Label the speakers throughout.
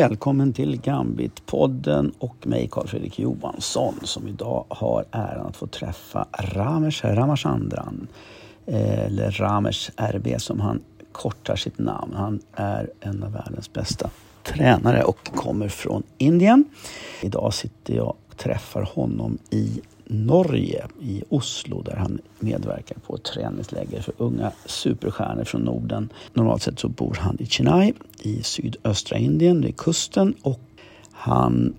Speaker 1: välkommen till Gambit-podden och mig Karl Fredrik Johansson som idag har äran att få träffa Ramesh Ramachandran eller Ramesh RB som han kortar sitt namn. Han är en av världens bästa tränare och kommer från Indien. Idag sitter jag och träffar honom i Norge, i Oslo, där han medverkar på ett träningsläger för unga superstjärnor från Norden. Normalt sett så bor han i Chennai i sydöstra Indien, vid kusten och han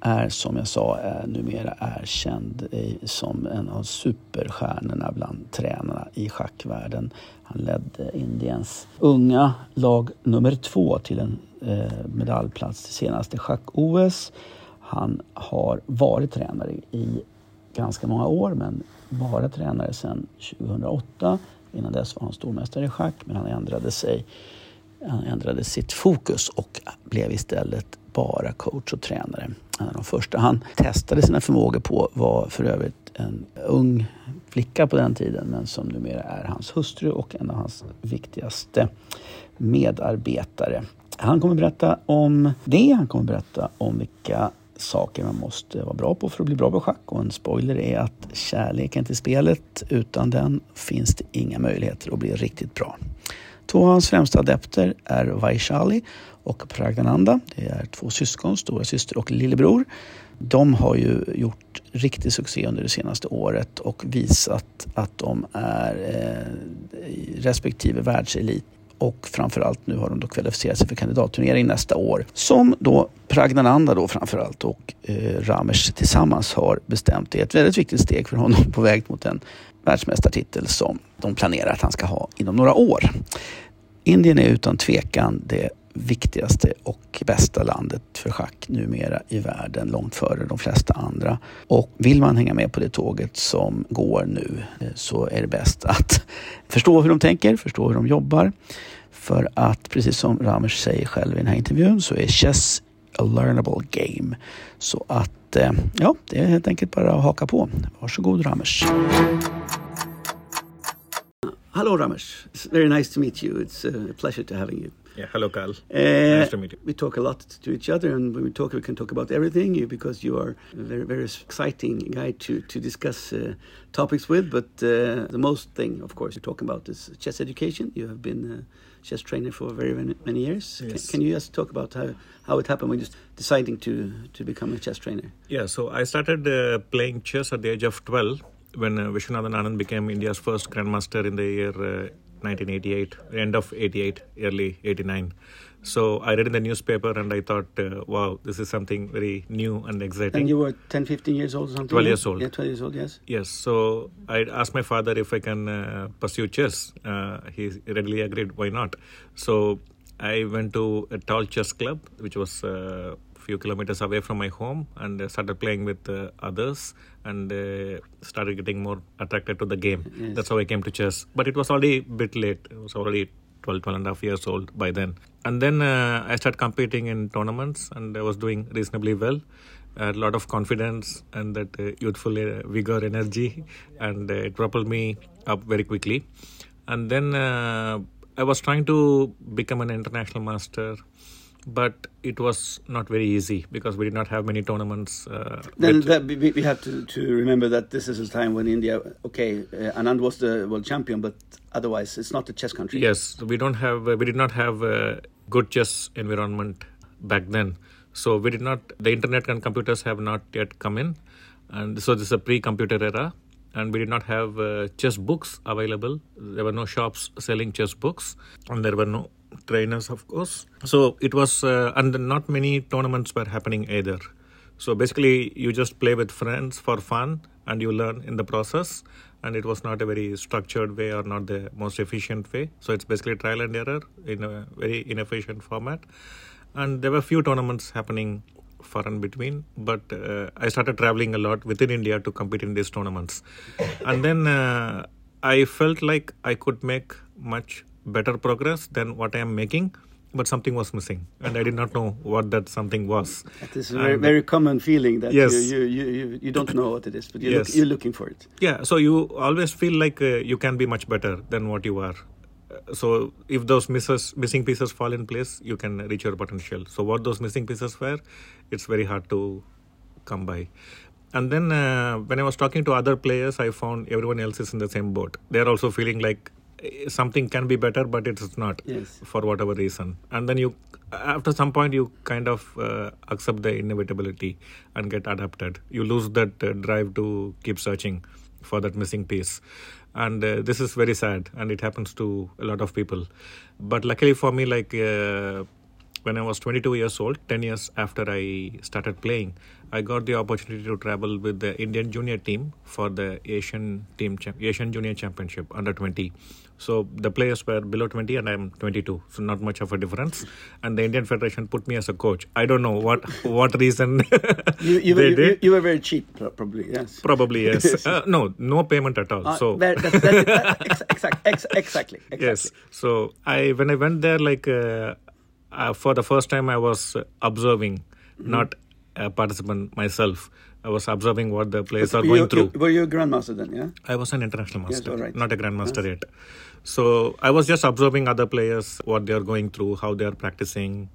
Speaker 1: är som jag sa numera erkänd som en av superstjärnorna bland tränarna i schackvärlden. Han ledde Indiens unga lag nummer två till en eh, medaljplats till senaste schack-OS. Han har varit tränare i ganska många år men bara tränare sedan 2008. Innan dess var han stormästare i schack men han ändrade sig. Han ändrade sitt fokus och blev istället bara coach och tränare. En av de första han testade sina förmågor på var för övrigt en ung flicka på den tiden men som numera är hans hustru och en av hans viktigaste medarbetare. Han kommer berätta om det. Han kommer berätta om vilka saker man måste vara bra på för att bli bra på schack. Och en spoiler är att kärleken till spelet, utan den finns det inga möjligheter att bli riktigt bra. Två av hans främsta adepter är Vaishali och Pragnananda. Det är två syskon, stora syster och lillebror. De har ju gjort riktig succé under det senaste året och visat att de är eh, respektive världselit och framförallt nu har de då kvalificerat sig för kandidatturnering nästa år. Som då Pragnananda då framförallt och eh, Ramesh tillsammans har bestämt är ett väldigt viktigt steg för honom på väg mot en världsmästartitel som de planerar att han ska ha inom några år. Indien är utan tvekan det viktigaste och bästa landet för schack numera i världen, långt före de flesta andra. Och vill man hänga med på det tåget som går nu eh, så är det bäst att förstå hur de tänker, förstå hur de jobbar. För att precis som Ramesh säger själv i den här intervjun så är chess a learnable game. Så att eh, ja, det är helt enkelt bara att haka på. Varsågod Ramesh. Hello Ramesh, it's very nice to meet you. It's a pleasure to having you.
Speaker 2: Yeah, hello, Carl.
Speaker 1: Uh,
Speaker 2: nice to meet you.
Speaker 1: We talk a lot to each other, and when we talk, we can talk about everything you, because you are a very, very exciting guy to, to discuss uh, topics with. But uh, the most thing, of course, you're talking about is chess education. You have been a chess trainer for very many years.
Speaker 2: Yes.
Speaker 1: Can, can, you just talk about how, how it happened when you deciding to, to become a chess trainer?
Speaker 2: Yeah, so I started uh, playing chess at the age of 12 when uh, Viswanathan Anand became India's first grandmaster in the year uh, 1988, end of 88, early 89. So I read in the newspaper and I thought, uh, wow, this is something very new and exciting.
Speaker 1: And you were 10, 15 years old or something?
Speaker 2: 12 years old.
Speaker 1: Yeah, 12 years old, yes.
Speaker 2: Yes, so I asked my father if I can uh, pursue chess. Uh, he readily agreed, why not? So I went to a Tal chess club, which was a few kilometers away from my home, and started playing with uh, others and uh, started getting more attracted to the game.
Speaker 1: Yes.
Speaker 2: That's how I came to chess. But it was already a bit late. It was already 12, 12 and a half years old by then. And then uh, I started competing in tournaments and I was doing reasonably well. I had a lot of confidence and that uh, youthful uh, vigor, energy, and uh, it propelled me up very quickly. And then uh, I was trying to become an international master but it was not very easy because we did not have many tournaments. Uh,
Speaker 1: then that, we, we have to, to remember that this is a time when India, okay, uh, Anand was the world champion, but otherwise it's not a chess country.
Speaker 2: Yes, we don't have, uh, we did not have a good chess environment back then. So we did not, the internet and computers have not yet come in, and so this is a pre-computer era. And we did not have uh, chess books available. There were no shops selling chess books, and there were no trainers, of course. So it was, uh, and not many tournaments were happening either. So basically, you just play with friends for fun and you learn in the process. And it was not a very structured way or not the most efficient way. So it's basically trial and error in a very inefficient format. And there were few tournaments happening far and between, but uh, I started traveling a lot within India to compete in these tournaments. And then uh, I felt like I could make much better progress than what I am making, but something was missing, and I did not know what that something was.
Speaker 1: That is a very,
Speaker 2: And-
Speaker 1: very common feeling that
Speaker 2: Yes.
Speaker 1: you, you, you, you, don't know what it is, but you're,
Speaker 2: Yes.
Speaker 1: look, you're looking for it.
Speaker 2: Yeah, so you always feel like uh, you can be much better than what you are. so if those misses, missing pieces fall in place, you can reach your potential. So what those missing pieces were, it's very hard to come by. And then uh, when I was talking to other players, I found everyone else is in the same boat. They're also feeling like something can be better, but it's not
Speaker 1: Yes.
Speaker 2: for whatever reason. And then you, after some point, you kind of uh, accept the inevitability and get adapted. You lose that uh, drive to keep searching for that missing piece. And uh, this is very sad, and it happens to a lot of people. But luckily for me, like uh, when I was 22 years old, 10 years after I started playing, I got the opportunity to travel with the Indian junior team for the Asian team Asian Junior Championship under 20. So the players were below 20 and I'm 22, so not much of a difference. And the Indian Federation put me as a coach. I don't know what what reason
Speaker 1: You, you,
Speaker 2: they
Speaker 1: you,
Speaker 2: did.
Speaker 1: you were very cheap, probably. Yes.
Speaker 2: Probably yes. uh, no, no payment at all.
Speaker 1: Uh,
Speaker 2: so
Speaker 1: that- ex- exact- ex- exactly. Exactly.
Speaker 2: yes so i when i went there like uh, uh, for the first time i was observing
Speaker 1: Mm-hmm.
Speaker 2: not a participant myself i was observing what the players are going
Speaker 1: you,
Speaker 2: through
Speaker 1: you- were you a grandmaster then? Yeah.
Speaker 2: i was an international
Speaker 1: Yes,
Speaker 2: master
Speaker 1: all right.
Speaker 2: not a grandmaster yet so i was just observing other players what they are going through how they are practicing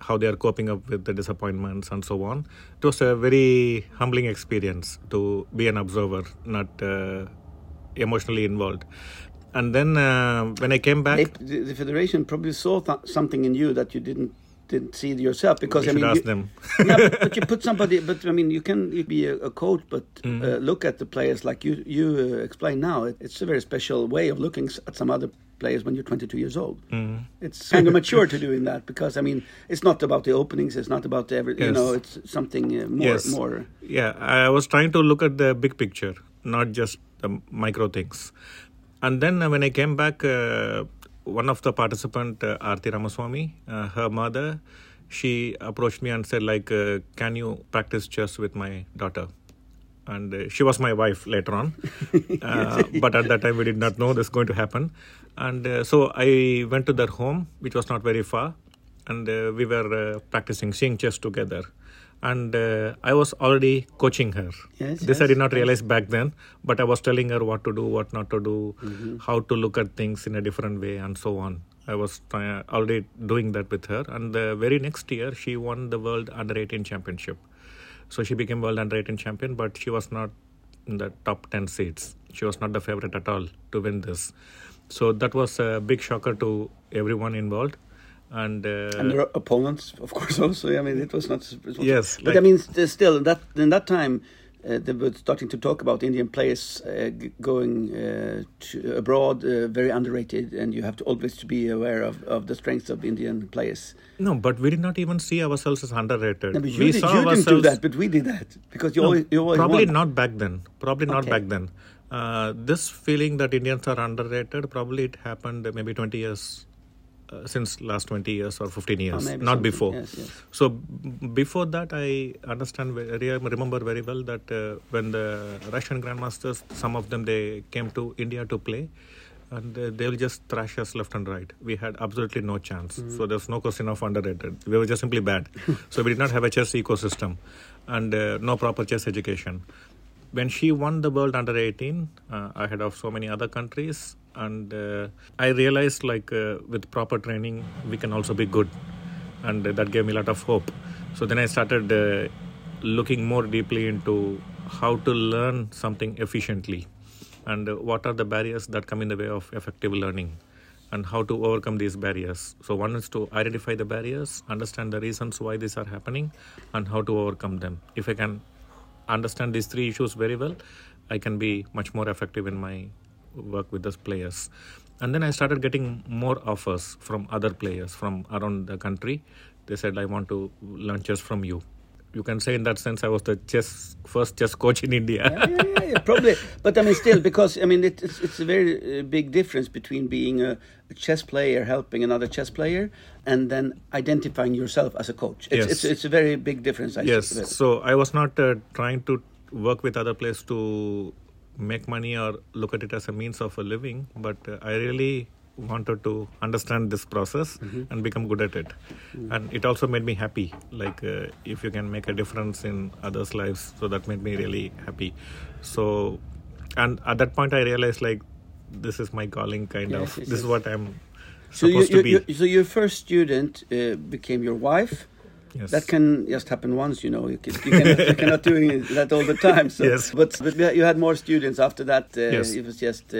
Speaker 2: how they are coping up with the disappointments and so on it was a very humbling experience to be an observer not uh, emotionally involved and then uh, when i came back
Speaker 1: the, the federation probably saw th- something in you that you didn't didn't see it yourself because I mean
Speaker 2: ask
Speaker 1: you,
Speaker 2: them
Speaker 1: yeah, but, but you put somebody. But I mean, you can you be a, a coach, but
Speaker 2: Mm.
Speaker 1: uh, look at the players like you you uh, explain now. It, it's a very special way of looking at some other players when you're 22 years old.
Speaker 2: Mm.
Speaker 1: It's kind of mature to doing that because I mean, it's not about the openings. It's not about every. You know, it's something uh, more
Speaker 2: Yes.
Speaker 1: more.
Speaker 2: Yeah, I was trying to look at the big picture, not just the micro things. And then uh, when I came back, uh, one of the participant, uh, Aarti Ramaswamy, uh, her mother, she approached me and said, like, uh, can you practice chess with my daughter? And uh, she was my wife later on, uh, but at that time we did not know this was going to happen. And uh, so I went to their home, which was not very far, and uh, we were uh, practicing seeing chess together. And uh, I was already coaching her.
Speaker 1: Yes,
Speaker 2: this I did not realize back then, but I was telling her what to do, what not to do,
Speaker 1: Mm-hmm.
Speaker 2: how to look at things in a different way, and so on. I was already doing that with her. And the very next year, she won the World Under 18 Championship. So she became World Under 18 champion, but she was not in the top 10 seeds. She was not the favorite at all to win this. So that was a big shocker to everyone involved. And, uh,
Speaker 1: and their opponents, of course, also. I mean, it was not. It was
Speaker 2: Yes,
Speaker 1: but I mean, still, in that in that time, uh, they were starting to talk about Indian players uh, going uh, to abroad, uh, very underrated, and you have to always to be aware of, of the strengths of Indian players.
Speaker 2: no, but we did not even see ourselves as underrated.
Speaker 1: No, you,
Speaker 2: we
Speaker 1: did,
Speaker 2: saw
Speaker 1: you didn't do
Speaker 2: ourselves-
Speaker 1: that, but we did that because you
Speaker 2: No,
Speaker 1: always, you always
Speaker 2: probably
Speaker 1: won.
Speaker 2: not back then. Probably not
Speaker 1: Okay.
Speaker 2: back then. Uh, this feeling that Indians are underrated, probably it happened maybe 20 years uh, since last 20 years or 15 years,
Speaker 1: maybe
Speaker 2: not before.
Speaker 1: Yes, yes.
Speaker 2: So b- before that, I understand, very, I remember very well that uh, when the Russian grandmasters, some of them they came to India to play, and uh, they will just thrash us left and right. We had absolutely no chance.
Speaker 1: Mm-hmm.
Speaker 2: So there's no question of underrated. We were just simply bad. so we did not have a chess ecosystem, and uh, no proper chess education. When she won the world under 18, uh, ahead of so many other countries, and uh, I realized like uh, with proper training, we can also be good and that gave me a lot of hope. So then I started uh, looking more deeply into how to learn something efficiently and what are the barriers that come in the way of effective learning and how to overcome these barriers. So one is to identify the barriers, understand the reasons why these are happening and how to overcome them. If I can understand these three issues very well, I can be much more effective in my work with those players. And then I started getting more offers from other players from around the country. They said, I want to learn chess from you. You can say, in that sense, I was the chess first chess coach in India.
Speaker 1: yeah, yeah, yeah, yeah, probably. But I mean, still, because I mean, it, it's it's a very uh, big difference between being a, a chess player helping another chess player and then identifying yourself as a coach. It's
Speaker 2: Yes.
Speaker 1: it's, it's a very big difference. I
Speaker 2: yes. So I was not uh, trying to work with other players to make money or look at it as a means of a living, but uh, I really wanted to understand this process and become good at it. And it also made me happy. Like uh, if you can make a difference in others' lives, so that made me really happy. So, and at that point, I realized like this is my calling, kind
Speaker 1: Yes,
Speaker 2: of.
Speaker 1: yes,
Speaker 2: this is what I'm
Speaker 1: So, you,
Speaker 2: supposed
Speaker 1: you,
Speaker 2: to be.
Speaker 1: you- so your first student uh, became your wife.
Speaker 2: Yes.
Speaker 1: That can just happen once, you know. You, can, you, cannot, you cannot doing that all the time. So.
Speaker 2: Yes.
Speaker 1: But, but you had more students after that. Uh,
Speaker 2: Yes.
Speaker 1: It was just uh,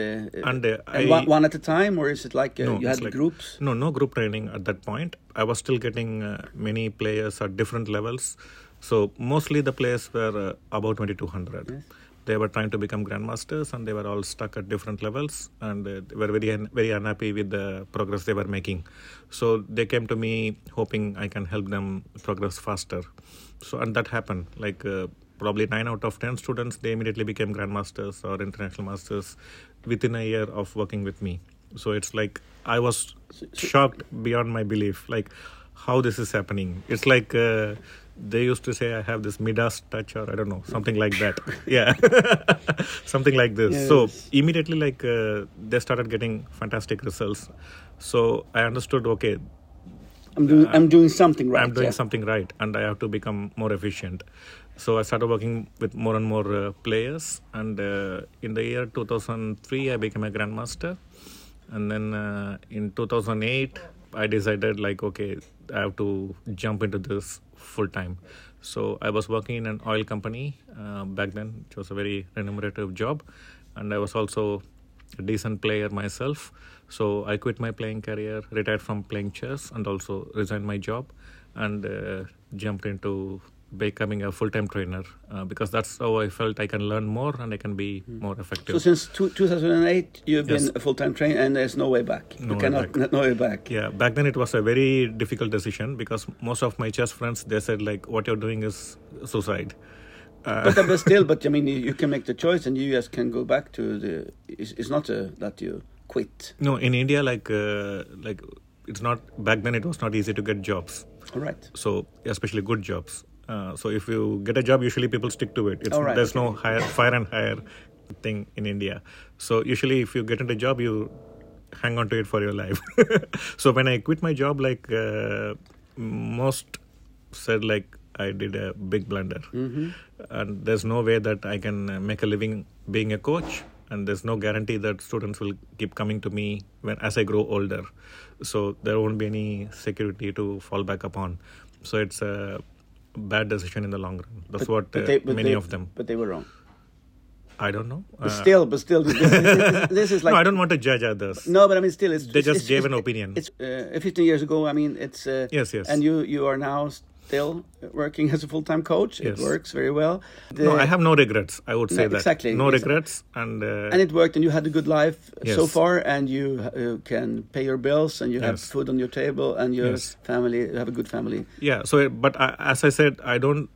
Speaker 2: and uh,
Speaker 1: and
Speaker 2: I
Speaker 1: one, one at a time, or is it like uh,
Speaker 2: No,
Speaker 1: you had
Speaker 2: like-
Speaker 1: groups?
Speaker 2: No, no group training at that point. I was still getting uh, many players at different levels. So mostly the players were uh, about 2200.
Speaker 1: Yes.
Speaker 2: They were trying to become grandmasters and they were all stuck at different levels and they were very very unhappy with the progress they were making. So they came to me hoping I can help them progress faster. So and that happened. Like uh, probably 9 out of 10 students they immediately became grandmasters or international masters within a year of working with me. So it's like I was shocked beyond my belief, like how this is happening. It's like uh, they used to say I have this Midas touch, or I don't know, something like that. yeah, something like this. So immediately, like uh, they started getting fantastic results. So I understood, okay,
Speaker 1: I'm doing I'm doing something right.
Speaker 2: I'm doing
Speaker 1: yeah.
Speaker 2: something right, and I have to become more efficient. So I started working with more and more uh, players, and uh, in the year 2003, I became a grandmaster, and then uh, in 2008, I decided like, okay, I have to jump into this full time. So I was working in an oil company uh, back then, which was a very remunerative job, and I was also a decent player myself. So I quit my playing career, retired from playing chess, and also resigned my job, and uh, jumped into becoming a full-time trainer uh, because that's how I felt I can learn more and I can be more effective.
Speaker 1: So since two, 2008, you've
Speaker 2: Yes.
Speaker 1: been a full-time trainer, and there's no way back.
Speaker 2: No
Speaker 1: you
Speaker 2: way
Speaker 1: cannot,
Speaker 2: back.
Speaker 1: no way back.
Speaker 2: yeah, back then it was a very difficult decision because most of my chess friends they said like, "What you're doing is suicide." Uh,
Speaker 1: But, but still, but I mean, you, you can make the choice, and you just can go back to the. It's, it's not a, that you quit.
Speaker 2: no, in India, like, uh, like it's not back then. It was not easy to get jobs.
Speaker 1: All right.
Speaker 2: so especially good jobs. Uh, so if you get a job, usually people stick to it.
Speaker 1: Right,
Speaker 2: there's
Speaker 1: okay.
Speaker 2: no hire, fire and hire thing in India. So usually, if you get into a job, you hang on to it for your life. so when I quit my job, like uh, most said, like I did a big blunder,
Speaker 1: Mm-hmm.
Speaker 2: and there's no way that I can make a living being a coach. And there's no guarantee that students will keep coming to me when as I grow older. So there won't be any security to fall back upon. So it's a bad decision in the long run. That's what uh,
Speaker 1: they- but
Speaker 2: many
Speaker 1: they-
Speaker 2: of them.
Speaker 1: But they were wrong.
Speaker 2: I don't know.
Speaker 1: But
Speaker 2: Uh,
Speaker 1: still, but still, this, this, this, this is like
Speaker 2: no, I don't want to judge others.
Speaker 1: No, but I mean, still, it's
Speaker 2: They
Speaker 1: it's-
Speaker 2: just
Speaker 1: it's-
Speaker 2: gave
Speaker 1: it's-
Speaker 2: an opinion.
Speaker 1: It's uh, 15 years ago. I mean, it's uh,
Speaker 2: Yes, yes.
Speaker 1: and you you are now still working as a full time coach. It works very well. The-
Speaker 2: no, I have no regrets. I would say
Speaker 1: No,
Speaker 2: that
Speaker 1: exactly.
Speaker 2: no
Speaker 1: Yes.
Speaker 2: regrets, and, uh,
Speaker 1: and it worked, and you had a good life so far, and you uh, can pay your bills, and you have
Speaker 2: Yes.
Speaker 1: food on your table, and your
Speaker 2: Yes.
Speaker 1: family you have a good family.
Speaker 2: yeah. So, but I, as I said, I don't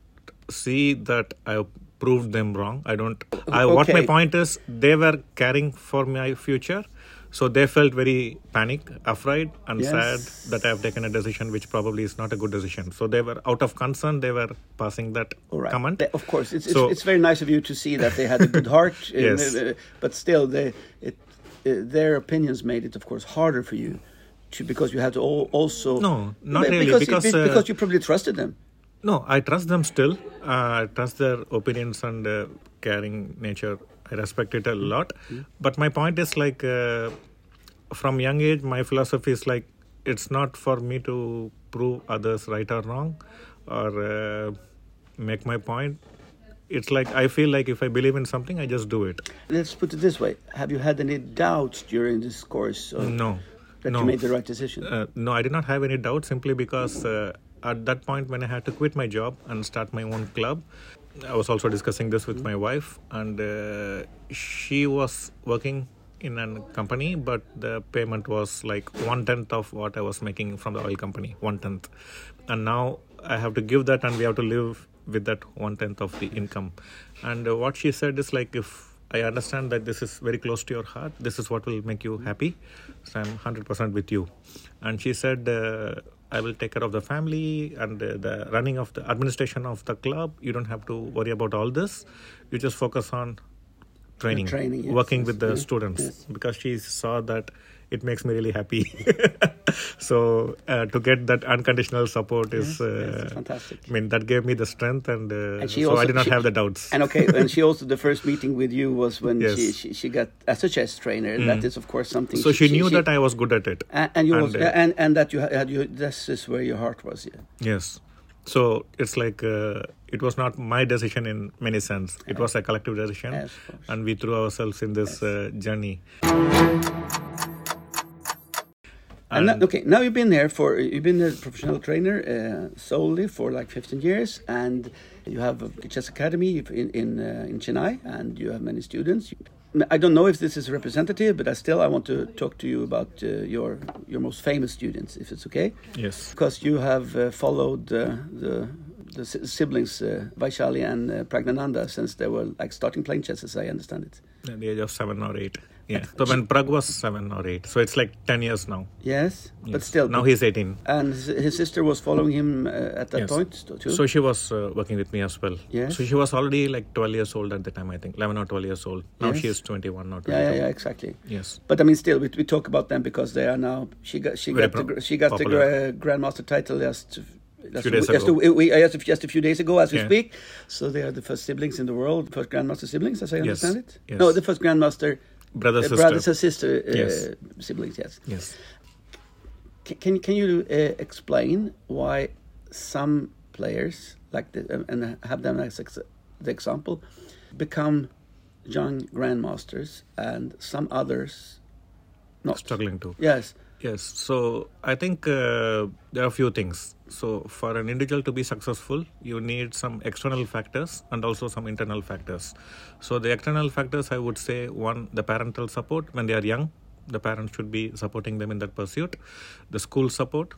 Speaker 2: see that I proved them wrong. I don't. I, What my point is, they were caring for my future. So they felt very panic, afraid, and
Speaker 1: Yes.
Speaker 2: sad that I have taken a decision which probably is not a good decision. So they were out of concern. They were passing that
Speaker 1: All right.
Speaker 2: comment.
Speaker 1: They- of course, it's,
Speaker 2: So-
Speaker 1: it's it's very nice of you to see that they had a good heart.
Speaker 2: Yes.
Speaker 1: uh, but still, they it uh, their opinions made it, of course, harder for you. To, because you had to al- also
Speaker 2: No, not
Speaker 1: Be-
Speaker 2: really,
Speaker 1: because
Speaker 2: because, uh,
Speaker 1: because you probably trusted them.
Speaker 2: No, I trust them still. Uh, I trust their opinions and uh, caring nature. I respect it a lot. But my point is like, uh, from young age, my philosophy is like, it's not for me to prove others right or wrong, or uh, make my point. It's like I feel like if I believe in something, I just do it.
Speaker 1: Let's put it this way: Have you had any doubts during this course
Speaker 2: No,
Speaker 1: that
Speaker 2: no.
Speaker 1: you made the right decision?
Speaker 2: Uh, no, I did not have any doubt simply because uh, at that point when I had to quit my job and start my own club, I was also discussing this with my wife, and uh, she was working in a company, but the payment was like one tenth of what I was making from the oil company, one tenth, and now I have to give that, and we have to live with that one tenth of the income. And uh, what she said is like if I understand that this is very close to your heart. This is what will make you happy. So I'm 100% with you. And she said, uh, I will take care of the family and uh, the running of the administration of the club. You don't have to worry about all this. You just focus on training,
Speaker 1: training, yes,
Speaker 2: working
Speaker 1: yes,
Speaker 2: with the
Speaker 1: yes,
Speaker 2: students. Because she saw that it makes me really happy. so uh, to get that unconditional support is, uh,
Speaker 1: fantastic.
Speaker 2: I mean, that gave me the strength, and, uh,
Speaker 1: And
Speaker 2: so
Speaker 1: also-
Speaker 2: I did not
Speaker 1: she-
Speaker 2: have the doubts.
Speaker 1: And okay, and she also the first meeting with you was when she, she she got as a chess trainer. That is of course something.
Speaker 2: so she, knew that I was good at it.
Speaker 1: and, and you
Speaker 2: and,
Speaker 1: also,
Speaker 2: uh,
Speaker 1: and and that you had had you this is where your heart was. Yeah.
Speaker 2: Yes. So it's like uh, it was not my decision in many sense. It was a collective decision,
Speaker 1: Yes,
Speaker 2: and we threw ourselves in this uh, journey.
Speaker 1: And now, okay, now you've been there for you've been a professional trainer uh, solely for like 15 years, and you have a chess academy in in uh, in Chennai, and you have many students. I don't know if this is representative, but I still I want to talk to you about uh, your your most famous students, if it's okay,
Speaker 2: Yes.
Speaker 1: because you have uh, followed uh, the the si- siblings uh, Vaishali and uh, Pragnananda since they were like starting playing chess, as I understand it.
Speaker 2: At the age of seven or eight. Yeah. So when Prag was seven or eight, so it's like ten years now.
Speaker 1: Yes, but still.
Speaker 2: now he's eighteen.
Speaker 1: and his, sister was following him uh, at that
Speaker 2: Yes.
Speaker 1: point too.
Speaker 2: So she was uh, working with me as well.
Speaker 1: Yes.
Speaker 2: So she was already like twelve years old at the time, I think, eleven or twelve years old. Now
Speaker 1: Yes.
Speaker 2: she is twenty-one or
Speaker 1: yeah,
Speaker 2: twenty-two.
Speaker 1: yeah, yeah, exactly.
Speaker 2: Yes.
Speaker 1: But I mean, still, we, we talk about them because they are now. She got she
Speaker 2: Very
Speaker 1: got the, she got the
Speaker 2: popular.
Speaker 1: gra- grandmaster title just. Just,
Speaker 2: Few days
Speaker 1: just,
Speaker 2: ago.
Speaker 1: a, we, uh, just, a, just a few days ago, as we
Speaker 2: Yeah.
Speaker 1: speak. So they are the first siblings in the world, first grandmaster siblings, as I
Speaker 2: Yes.
Speaker 1: understand it.
Speaker 2: Yes.
Speaker 1: No, the first grandmaster
Speaker 2: Brother, sister.
Speaker 1: brothers and sister uh,
Speaker 2: Yes.
Speaker 1: siblings. Yes.
Speaker 2: Yes.
Speaker 1: Can can, can you uh, explain why some players like the, and have them as ex- the example become young grandmasters and some others not
Speaker 2: Struggling to.
Speaker 1: Yes.
Speaker 2: Yes. So I think uh, there are a few things. So for an individual to be successful, you need some external factors and also some internal factors. So the external factors, I would say, one, the parental support when they are young. The parents should be supporting them in that pursuit. The school support.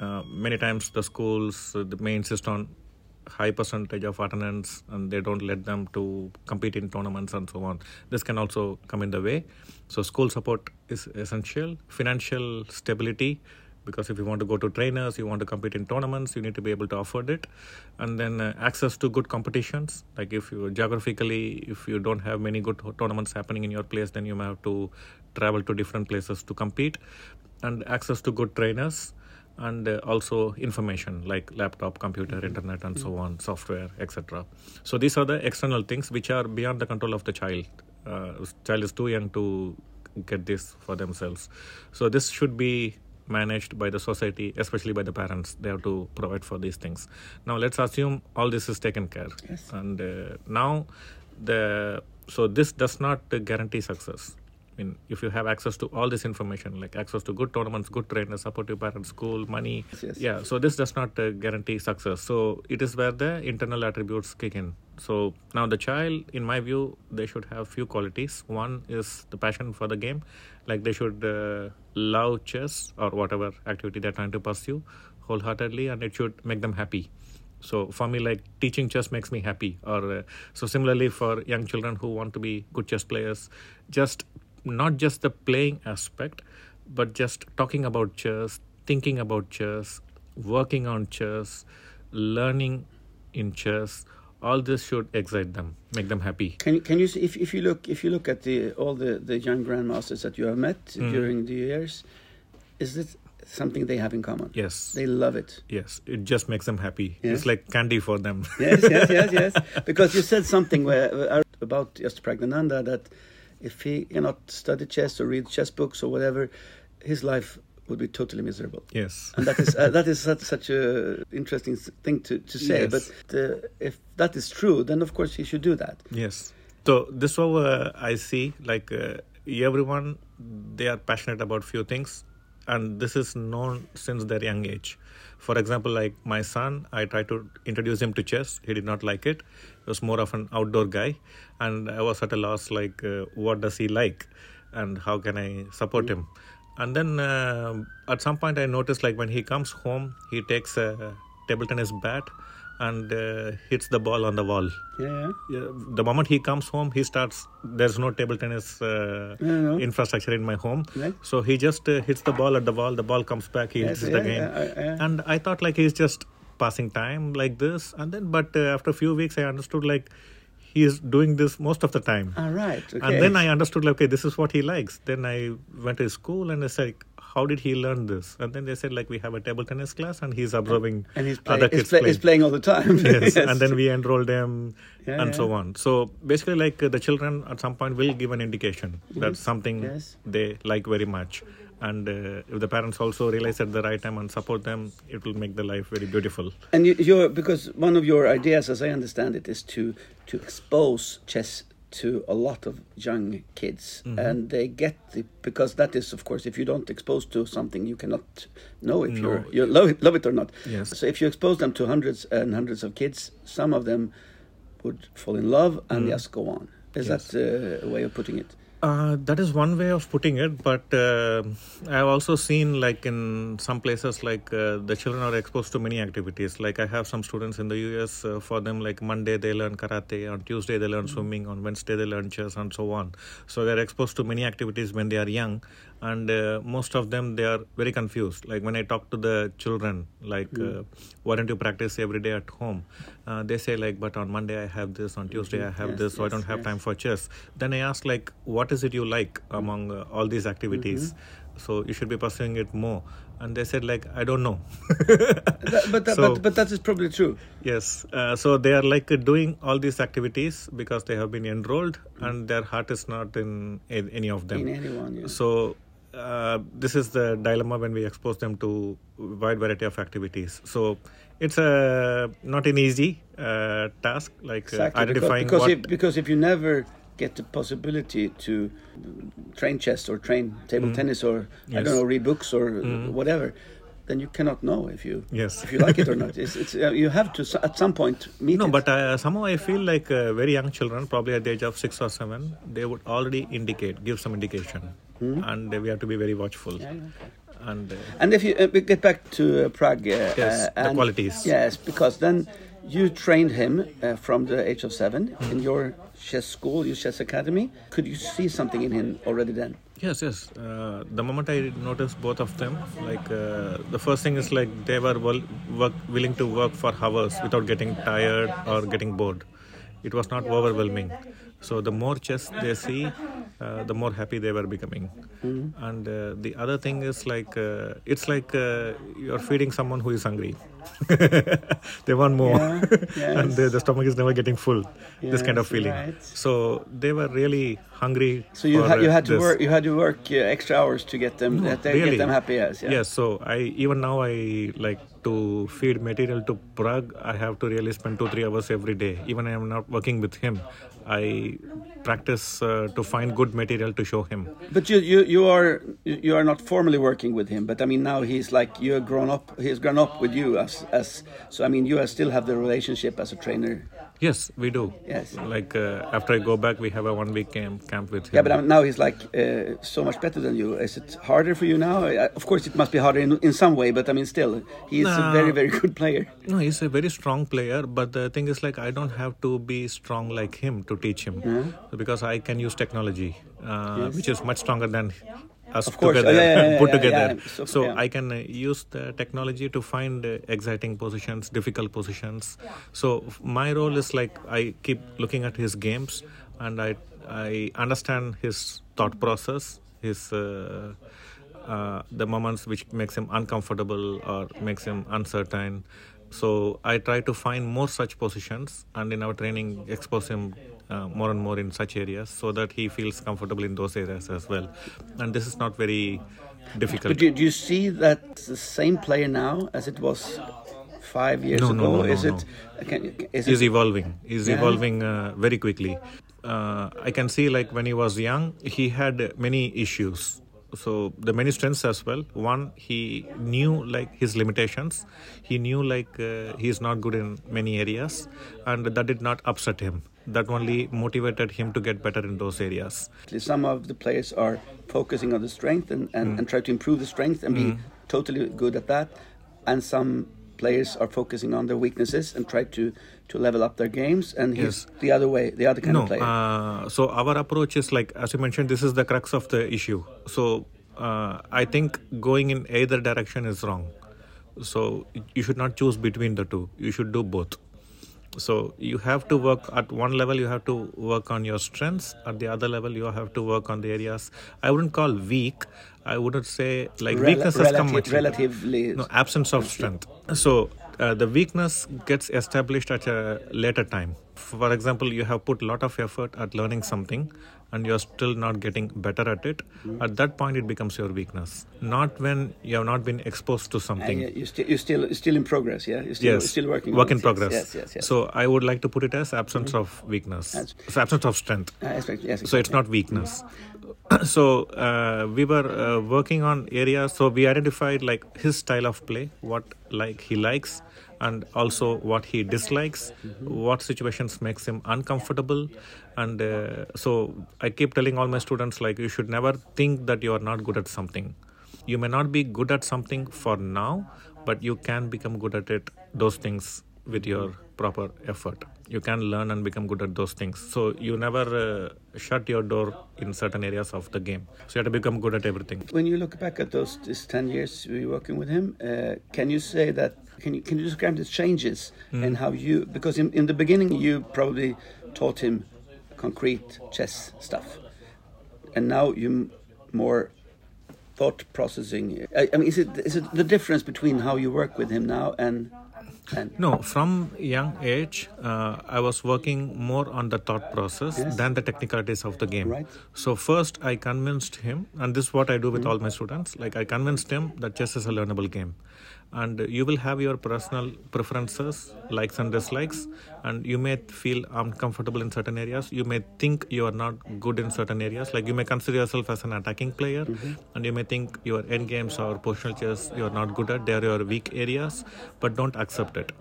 Speaker 2: Uh, many times the schools uh, may insist on high percentage of attendance and they don't let them to compete in tournaments and so on this can also come in the way so school support is essential financial stability because if you want to go to trainers you want to compete in tournaments you need to be able to afford it. And then uh, access to good competitions. Like if you geographically if you don't have many good tournaments happening in your place then you may have to travel to different places to compete. And access to good trainers and uh, also information like laptop computer internet and so on software etc so these are the external things which are beyond the control of the child. Uh, child is too young to get this for themselves. So this should be managed by the society especially by the parents they have to provide for these things now let's assume all this is taken care
Speaker 1: Yes.
Speaker 2: and uh, now the so this does not guarantee success I mean, if you have access to all this information, like access to good tournaments, good trainers, supportive parents, school, money,
Speaker 1: Yes, yes.
Speaker 2: yeah. So this does not uh, guarantee success. So it is where the internal attributes kick in. So now the child, in my view, they should have few qualities. One is the passion for the game, like they should uh, love chess or whatever activity they're trying to pursue wholeheartedly, and it should make them happy. So for me, like teaching chess makes me happy. Or uh, so similarly for young children who want to be good chess players, just not just the playing aspect, but just talking about chess, thinking about chess, working on chess, learning in chess. All this should excite them, make them happy.
Speaker 1: Can you can you see, if if you look if you look at the all the the young grandmasters that you have met
Speaker 2: Mm.
Speaker 1: during the years, is it something they have in common?
Speaker 2: Yes,
Speaker 1: They love it.
Speaker 2: yes, it just makes them happy. It's like candy for them.
Speaker 1: yes, yes, yes, yes. Because you said something where, uh, about just Pragnananda that if he cannot study chess or read chess books or whatever, his life would be totally miserable.
Speaker 2: yes.
Speaker 1: And that is uh, that is such, such a interesting thing to, to say.
Speaker 2: Yes.
Speaker 1: But uh, if that is true, then of course he should do that.
Speaker 2: Yes. So this how uh, I see like uh, everyone they are passionate about few things and this is known since their young age. For example, like my son, I tried to introduce him to chess. He did not like it. He was more of an outdoor guy, and I was at a loss like, uh, what does he like, and how can I support him? And then uh, at some point, I noticed like when he comes home, he takes a table tennis bat and uh, hits the ball on the wall.
Speaker 1: Yeah,
Speaker 2: Yeah, the moment he comes home, he starts. There's no table tennis uh,
Speaker 1: know.
Speaker 2: infrastructure in my home,
Speaker 1: Right.
Speaker 2: so he just uh, hits the ball at the wall. The ball comes back. He
Speaker 1: Yes,
Speaker 2: hits it
Speaker 1: yeah,
Speaker 2: again,
Speaker 1: yeah, yeah, yeah.
Speaker 2: and I thought like he's just passing time like this. And then, but uh, after a few weeks, I understood like he is doing this most of the time.
Speaker 1: All right. Okay.
Speaker 2: And then I understood, like, okay, this is what he likes. Then I went to school and I said, how did he learn this? And then they said, like, we have a table tennis class and he's observing
Speaker 1: and he's, play,
Speaker 2: other
Speaker 1: he's,
Speaker 2: kids
Speaker 1: play,
Speaker 2: play.
Speaker 1: he's playing all the time.
Speaker 2: yes.
Speaker 1: Yes.
Speaker 2: and then we enrolled them
Speaker 1: Yeah,
Speaker 2: and
Speaker 1: yeah.
Speaker 2: so on. So basically, like, the children at some point will give an indication that mm-hmm. something
Speaker 1: Yes.
Speaker 2: they like very much. And uh, if the parents also realize at the right time and support them, it will make the life very beautiful.
Speaker 1: And you, you're because one of your ideas, as I understand it, is to to expose chess to a lot of young kids,
Speaker 2: Mm-hmm.
Speaker 1: and they get the because that is, of course, if you don't expose to something, you cannot know if
Speaker 2: No.
Speaker 1: you're you love it, love it or not.
Speaker 2: Yes.
Speaker 1: So if you expose them to hundreds and hundreds of kids, some of them would fall in love and just go on. Is
Speaker 2: Mm. Yes.
Speaker 1: that uh, a way of putting it?
Speaker 2: Uh, that is one way of putting it, but uh, I've also seen like in some places like uh, the children are exposed to many activities. Like I have some students in the US. Uh, for them, like Monday they learn karate, on Tuesday they learn swimming, on Wednesday they learn chess, and so on. So they're exposed to many activities when they are young, and uh, most of them they are very confused. Like when I talk to the children, like uh, why don't you practice every day at home? Uh, they say like, but on Monday I have this, on Tuesday I have
Speaker 1: Yes,
Speaker 2: this, so I don't have
Speaker 1: yes.
Speaker 2: time for chess. Then I ask like, what is it you like among uh, all these activities?
Speaker 1: Mm-hmm.
Speaker 2: So you should be pursuing it more. And they said like, I don't know.
Speaker 1: That, but, that,
Speaker 2: So-
Speaker 1: but but that is probably true.
Speaker 2: yes. Uh, so they are like doing all these activities because they have been enrolled, and their heart is not in, in any of them.
Speaker 1: In anyone, yeah.
Speaker 2: So uh, this is the dilemma when we expose them to wide variety of activities. So it's a not an easy uh, task, like uh,
Speaker 1: Exactly, because,
Speaker 2: identifying
Speaker 1: because
Speaker 2: what.
Speaker 1: if, because if you never get the possibility to train chess or train table tennis or I.
Speaker 2: Yes. Mm-hmm.
Speaker 1: don't know read books or whatever, then you cannot know if you
Speaker 2: Yes.
Speaker 1: if you like it or not. It's, it's uh, you have to at some point meet
Speaker 2: no,
Speaker 1: it.
Speaker 2: but uh, somehow I feel like uh, very young children, probably at the age of six or seven, they would already indicate, give some indication, and uh, we have to be very watchful.
Speaker 1: Yeah, yeah,
Speaker 2: And uh,
Speaker 1: And if you uh, we get back to uh, Prag, uh,
Speaker 2: Yes,
Speaker 1: uh,
Speaker 2: the qualities.
Speaker 1: Yes, because then you trained him uh, from the age of seven in your chess school, your chess academy. Could you see something in him already then?
Speaker 2: Yes, yes. Uh, the moment I noticed both of them, like uh, the first thing is like they were well, work, willing to work for hours without getting tired or getting bored. It was not overwhelming. So the more chess they see, uh, the more happy they were becoming. And uh, the other thing is like uh, it's like uh, you're feeding someone who is hungry. they want more,
Speaker 1: Yeah,
Speaker 2: and the, the stomach is never getting full. this kind of feeling.
Speaker 1: right.
Speaker 2: So they were really hungry.
Speaker 1: So you
Speaker 2: for,
Speaker 1: had you had to
Speaker 2: this.
Speaker 1: work you had to work uh, extra hours to get them
Speaker 2: No,
Speaker 1: uh, to
Speaker 2: really.
Speaker 1: get them happy. Yes, yeah.
Speaker 2: Yes, so I even now I like to feed material to Prag. I have to really spend two three hours every day. Even I am not working with him, I practice uh, to find good material to show him.
Speaker 1: But you, you you are you are not formally working with him. But I mean now he's like you're grown up. He's grown up with you as as. So I mean you still have the relationship as a trainer.
Speaker 2: Yes, we do.
Speaker 1: Yes.
Speaker 2: Like uh, after I go back, we have a one week camp camp with him.
Speaker 1: Yeah, but um, now he's like uh, so much better than you. Is it harder for you now? Of course, it must be harder in, in some way. But I mean, still, he is a very very good player.
Speaker 2: No, he's a very strong player, but the thing is, like, I don't have to be strong like him to teach him because I can use technology, uh, which is much stronger than us
Speaker 1: Of course.
Speaker 2: together,
Speaker 1: yeah, yeah, yeah,
Speaker 2: put
Speaker 1: yeah,
Speaker 2: together.
Speaker 1: yeah. So-
Speaker 2: So,
Speaker 1: yeah.
Speaker 2: I can uh, use the technology to find uh, exciting positions, difficult positions. So my role is like I keep looking at his games and I I understand his thought process, his. Uh, uh, the moments which makes him uncomfortable or makes him uncertain so i try to find more such positions and in our training expose him uh, more and more in such areas so that he feels comfortable in those areas as well and this is not very difficult
Speaker 1: But do, do you see that the same player now as it was five years
Speaker 2: No,
Speaker 1: ago?
Speaker 2: no, no,
Speaker 1: is
Speaker 2: no.
Speaker 1: it? Can, is
Speaker 2: he's
Speaker 1: it?
Speaker 2: evolving he's
Speaker 1: Yeah.
Speaker 2: evolving uh, very quickly uh, i can see like when he was young he had many issues so the many strengths as well. One he knew like his limitations. He knew like uh, he's not good in many areas and that did not upset him. That only motivated him to get better in those areas.
Speaker 1: Some of the players are focusing on the strength and, and,
Speaker 2: Mm.
Speaker 1: and try to improve the strength and be totally good at that, and some players are focusing on their weaknesses and try to to level up their games. And he's
Speaker 2: Yes.
Speaker 1: the other way, the other kind
Speaker 2: no
Speaker 1: of player.
Speaker 2: uh, so our approach is like as you mentioned this is the crux of the issue so uh, i think going in either direction is wrong so you should not choose between the two you should do both So you have to work at one level. You have to work on your strengths. At the other level, you have to work on the areas I wouldn't call weak. I wouldn't say like
Speaker 1: Rel-
Speaker 2: weakness has come much
Speaker 1: relatively.
Speaker 2: no absence of strength. So uh, the weakness gets established at a later time. For example you have put a lot of effort at learning something and you're still not getting better at it. At that point it becomes your weakness. Not when you have not been exposed to
Speaker 1: Uh,
Speaker 2: something.
Speaker 1: yeah, you're, still, you're still in progress, yeah. You're still,
Speaker 2: yes.
Speaker 1: still working.
Speaker 2: work in progress.
Speaker 1: Yes, yes, yes.
Speaker 2: so i would like to put it as absence of weakness.
Speaker 1: That's-
Speaker 2: so absence of strength.
Speaker 1: Uh, expect- yes,
Speaker 2: so it's not weakness so uh, we were uh, working on areas so we identified like his style of play what like he likes and also what he dislikes what situations makes him uncomfortable. And uh, so i keep telling all my students like you should never think that you are not good at something. You may not be good at something for now but you can become good at it those things with your proper effort you can learn and become good at those things so you never uh, shut your door in certain areas of the game so you have to become good at everything
Speaker 1: When you look back at those this ten years we were working with him, uh, can you say that? Can you can you describe the changes and how you? Because in, in the beginning you probably taught him concrete chess stuff, and now you m- more thought processing. I, I mean, is it is it the difference between how you work with him now and and
Speaker 2: no from young age uh, i was working more on the thought process
Speaker 1: Yes.
Speaker 2: than the technicalities of the game
Speaker 1: Right.
Speaker 2: so first i convinced him and this is what i do with all my students like i convinced him that chess is a learnable game and you will have your personal preferences likes and dislikes and you may feel uncomfortable in certain areas. You may think you are not good in certain areas. Like you may consider yourself as an attacking player mm-hmm. and you may think your end games or positional chess you are not good at. They are your weak areas but don't accept it.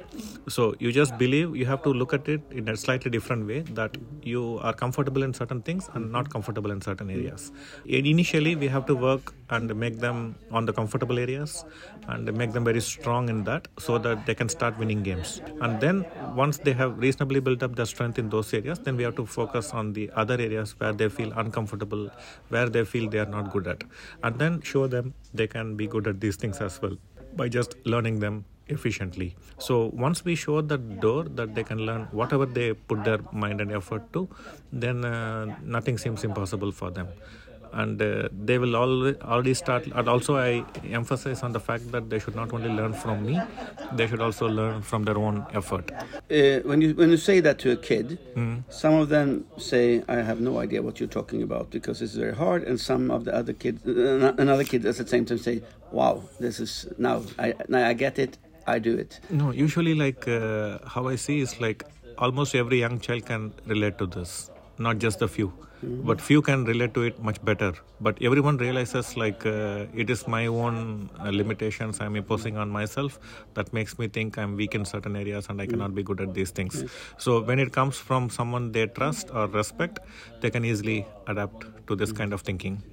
Speaker 2: So you just believe you have to look at it in a slightly different way that you are comfortable in certain things and not mm-hmm. comfortable in certain areas. Initially we have to work and make them on the comfortable areas and make them very strong in that so that they can start winning games. And then once they have reasonably built up their strength in those areas then we have to focus on the other areas where they feel uncomfortable where they feel they are not good at and then show them they can be good at these things as well by just learning them efficiently. So once we show the door that they can learn whatever they put their mind and effort to then uh, nothing seems impossible for them and uh, they will al- already start and also i emphasize on the fact that they should not only learn from me they should also learn from their own effort.
Speaker 1: Uh, when you when you say that to a kid, some of them say, "I have no idea what you're talking about because it's very hard," and some of the other kids, another kid at the same time say, "Wow, this is now I now I get it, I do it."
Speaker 2: no usually like uh, how i see is like almost every young child can relate to this not just a few but few can relate to it much better. But everyone realizes like uh, it is my own uh, limitations i'm imposing on myself that makes me think i'm weak in certain areas and i cannot be good at these things. So when it comes from someone they trust or respect they can easily adapt to this kind of thinking.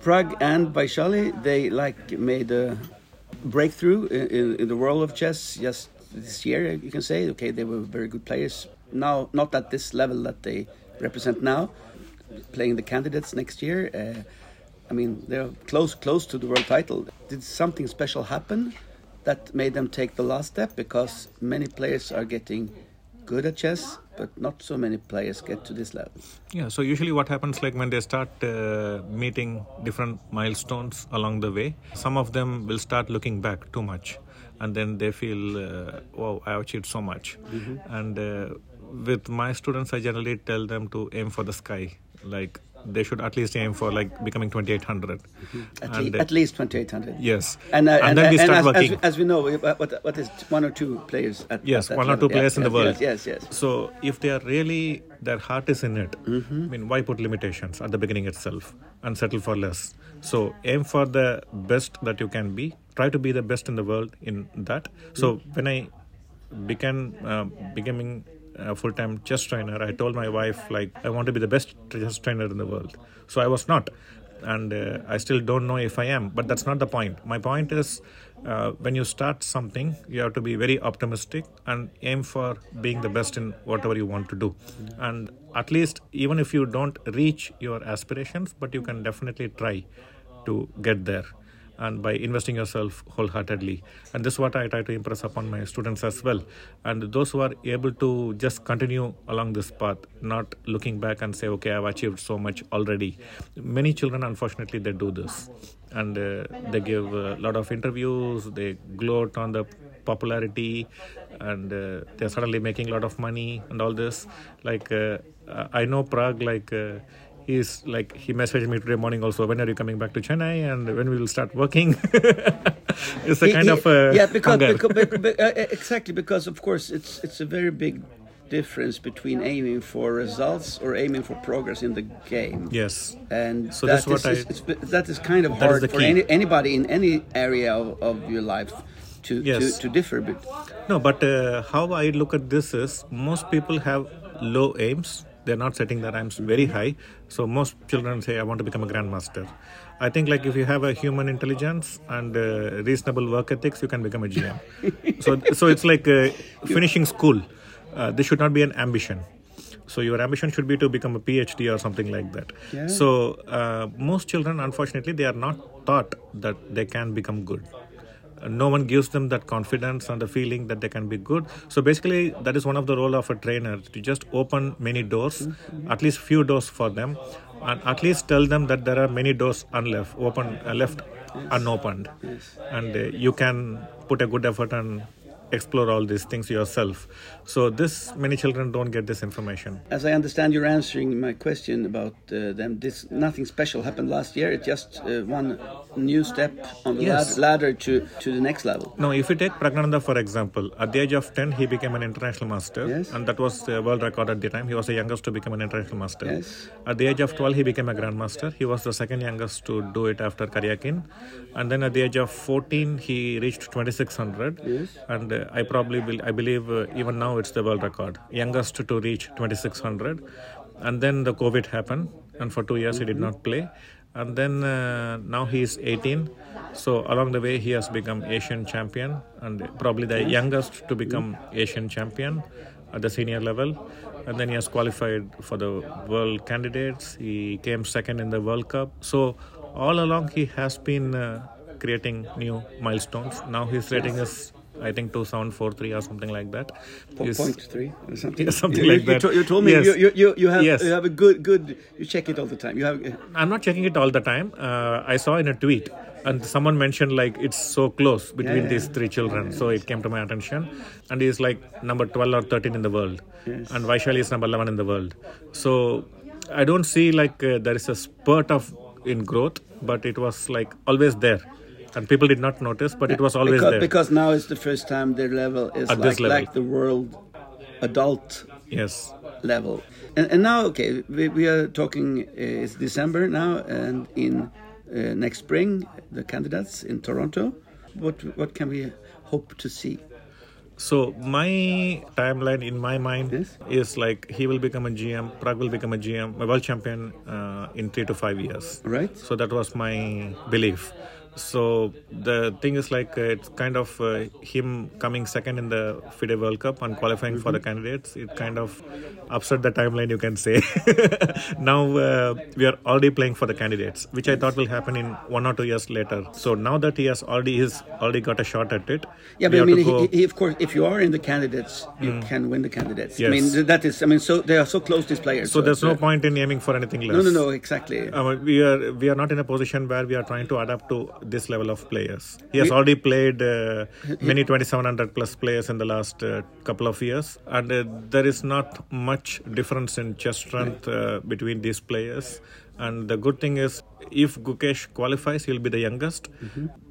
Speaker 1: Prag and Vaishali, they like made a breakthrough in, in, in the world of chess. Just this year. You can say, okay, they were very good players. Now, not at this level that they represent now, playing the candidates next year. Uh, I mean, they're close, close to the world title. Did something special happen that made them take the last step? Because many players are getting good at chess, but not so many players get to this level.
Speaker 2: Yeah, so usually what happens like when they start uh, meeting different milestones along the way, some of them will start looking back too much and then they feel, uh, wow, I achieved so much. And uh, with my students, I generally tell them to aim for the sky. Like they should at least aim for like becoming 2800.
Speaker 1: At,
Speaker 2: And,
Speaker 1: le-
Speaker 2: uh,
Speaker 1: at least 2800.
Speaker 2: Yes.
Speaker 1: And, uh,
Speaker 2: And then we start
Speaker 1: as,
Speaker 2: working.
Speaker 1: As, as we know, what, what is one or two players at
Speaker 2: Yes,
Speaker 1: at
Speaker 2: one or two players
Speaker 1: Yes,
Speaker 2: in the world.
Speaker 1: Yes, yes, yes.
Speaker 2: So if they are really their heart is in it,
Speaker 1: Mm-hmm.
Speaker 2: I mean, why put limitations at the beginning itself and settle for less? So aim for the best that you can be. Try to be the best in the world in that. So
Speaker 1: Mm.
Speaker 2: when I began uh, becoming a full-time chess trainer, I told my wife like I want to be the best chess trainer in the world. So I was not, and uh, I still don't know if I am. But that's not the point. My point is. Uh, when you start something, you have to be very optimistic and aim for being the best in whatever you want to do. And at least, even if you don't reach your aspirations, but you can definitely try to get there. And by investing yourself wholeheartedly. And this is what I try to impress upon my students as well. And those who are able to just continue along this path, not looking back and say, okay, I've achieved so much already. Many children, unfortunately, they do this. And uh, they give a lot of interviews, they gloat on the popularity, and uh, they're suddenly making a lot of money and all this. Like, uh, I know Prag, like, uh, he's like he messaged me today morning also when are you coming back to chennai and when we will start working it's a
Speaker 1: He-
Speaker 2: kind
Speaker 1: he-
Speaker 2: of uh,
Speaker 1: yeah because, because, because- uh, exactly because of course it's it's a very big difference between aiming for results or aiming for progress in the game
Speaker 2: yes
Speaker 1: and
Speaker 2: So that's what
Speaker 1: is-
Speaker 2: I-
Speaker 1: it's- that is kind of hard for any, anybody in any area of, of your life to,
Speaker 2: Yes.
Speaker 1: to, to differ but
Speaker 2: No, but uh, how I look at this is most people have low aims. They're not setting their aims very high. So most children say, "I want to become a grandmaster." I think like if you have a human intelligence and uh, reasonable work ethics, you can become a GM. so so it's like uh, finishing school. Uh, this should not be an ambition. So your ambition should be to become a PhD or something like that.
Speaker 1: Yeah.
Speaker 2: So uh, most children, unfortunately, they are not taught that they can become good no one gives them that confidence and the feeling that they can be good. So basically that is one of the role of a trainer to just open many doors at least few doors for them and at least tell them that there are many doors unleft open uh, left unopened. And uh, you can put a good effort and explore all these things yourself so this many children don't get this information
Speaker 1: As I understand, you're answering my question about uh, them. This nothing special happened last year. It's just uh, one new step on the
Speaker 2: Yes.
Speaker 1: lad- ladder to, to the next level.
Speaker 2: No, if you take Pragnananda for example, at the age of 10, he became an international master,
Speaker 1: Yes.
Speaker 2: and that was the world record at the time. He was the youngest to become an international master.
Speaker 1: Yes.
Speaker 2: At the age of 12, he became a grandmaster. He was the second youngest to do it after Karyakin. And then at the age of 14, he reached 2600.
Speaker 1: Yes.
Speaker 2: And uh, I probably, will, I believe, uh, even now it's the world record. Youngest to reach 2600. And then the COVID happened, and for two years he did not play. And then uh, now he is 18. So along the way, he has become Asian champion and probably the youngest to become Asian champion at the senior level. And then he has qualified for the world candidates. He came second in the World Cup. So all along, he has been uh, creating new milestones. Now his rating is, I think, 2743 or something like that.
Speaker 1: Po-
Speaker 2: He's-
Speaker 1: Point three or something.
Speaker 2: Yeah, something
Speaker 1: you,
Speaker 2: like
Speaker 1: you,
Speaker 2: that.
Speaker 1: to- you told me
Speaker 2: Yes.
Speaker 1: you, you, you, you have
Speaker 2: Yes.
Speaker 1: you have a good good. You check it all the time. You have. uh,
Speaker 2: I'm not checking it all the time. Uh, I saw in a tweet, and someone mentioned like it's so close between
Speaker 1: yeah,
Speaker 2: these three children. So it came to my attention, and he's like number 12 or 13 in the world,
Speaker 1: Yes.
Speaker 2: and Vaishali is number 11 in the world. So I don't see like uh, there is a spurt of in growth, but it was like always there, and people did not notice, but it was always
Speaker 1: because,
Speaker 2: there.
Speaker 1: because now it's the first time their level is
Speaker 2: At
Speaker 1: like,
Speaker 2: this level.
Speaker 1: like the world adult
Speaker 2: yes.
Speaker 1: level. And, and now, okay, we, we are talking. Uh, it's December now, and in uh, next spring, the candidates in Toronto. What what can we hope to see?
Speaker 2: So my timeline in my mind
Speaker 1: Yes.
Speaker 2: is like he will become a GM, Prag will become a GM, a world champion uh, in three to five years.
Speaker 1: Right.
Speaker 2: So that was my belief. So the thing is like uh, it's kind of uh, him coming second in the FIDE World Cup and qualifying for the candidates. It kind of upset the timeline, you can say. now uh, we are already playing for the candidates, which I thought will happen in one or two years later. So now that he has already he's already got a shot at it.
Speaker 1: Yeah, but I mean, he, he, of course, if you are in the candidates, you can win the candidates. I mean, that is. I mean, so they are so close. These players.
Speaker 2: So there's no point in aiming for anything less.
Speaker 1: No, no, no. Exactly.
Speaker 2: Uh, we are we are not in a position where we are trying to adapt to this level of players. He has already played uh, many 2700 plus players in the last uh, couple of years, and uh, there is not much difference in chest strength uh, between these players. And the good thing is, if Gukesh qualifies, he'll be the youngest.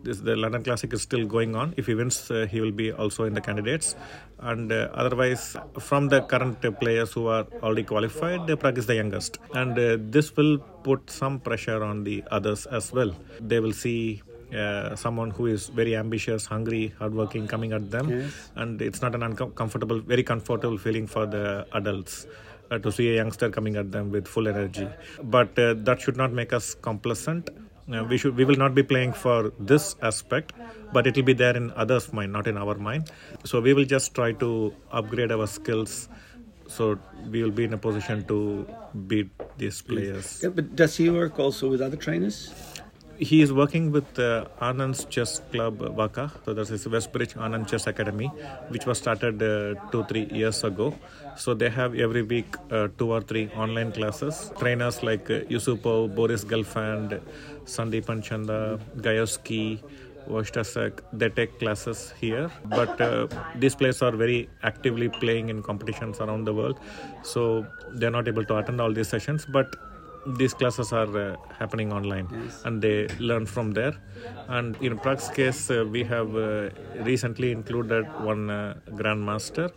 Speaker 2: This, the London Classic is still going on. If he wins, uh, he will be also in the candidates. And uh, otherwise, from the current uh, players who are already qualified, Prag is the youngest. And uh, this will put some pressure on the others as well. They will see uh, someone who is very ambitious, hungry, hardworking coming at them,
Speaker 1: Yes.
Speaker 2: and it's not an uncomfortable, very comfortable feeling for the adults. Uh, to see a youngster coming at them with full energy, but uh, that should not make us complacent. Uh, we should, we will not be playing for this aspect, but it will be there in others' mind, not in our mind. So we will just try to upgrade our skills, so we will be in a position to beat these players.
Speaker 1: Yeah, but does he work also with other trainers?
Speaker 2: he is working with uh, Anand's Chess Club WACA. So that's his Westbridge Anand Chess Academy, which was started uh, two three years ago. So they have every week uh, two or three online classes. Trainers like uh, Yusupov, Boris Gelfand, Sandipan Chanda, Gajewski, Wojtaszek, they take classes here. But uh, these players are very actively playing in competitions around the world, so they're not able to attend all these sessions. But these classes are uh, happening online and they learn from there and in Prag's case uh, we have uh, recently included one uh, grandmaster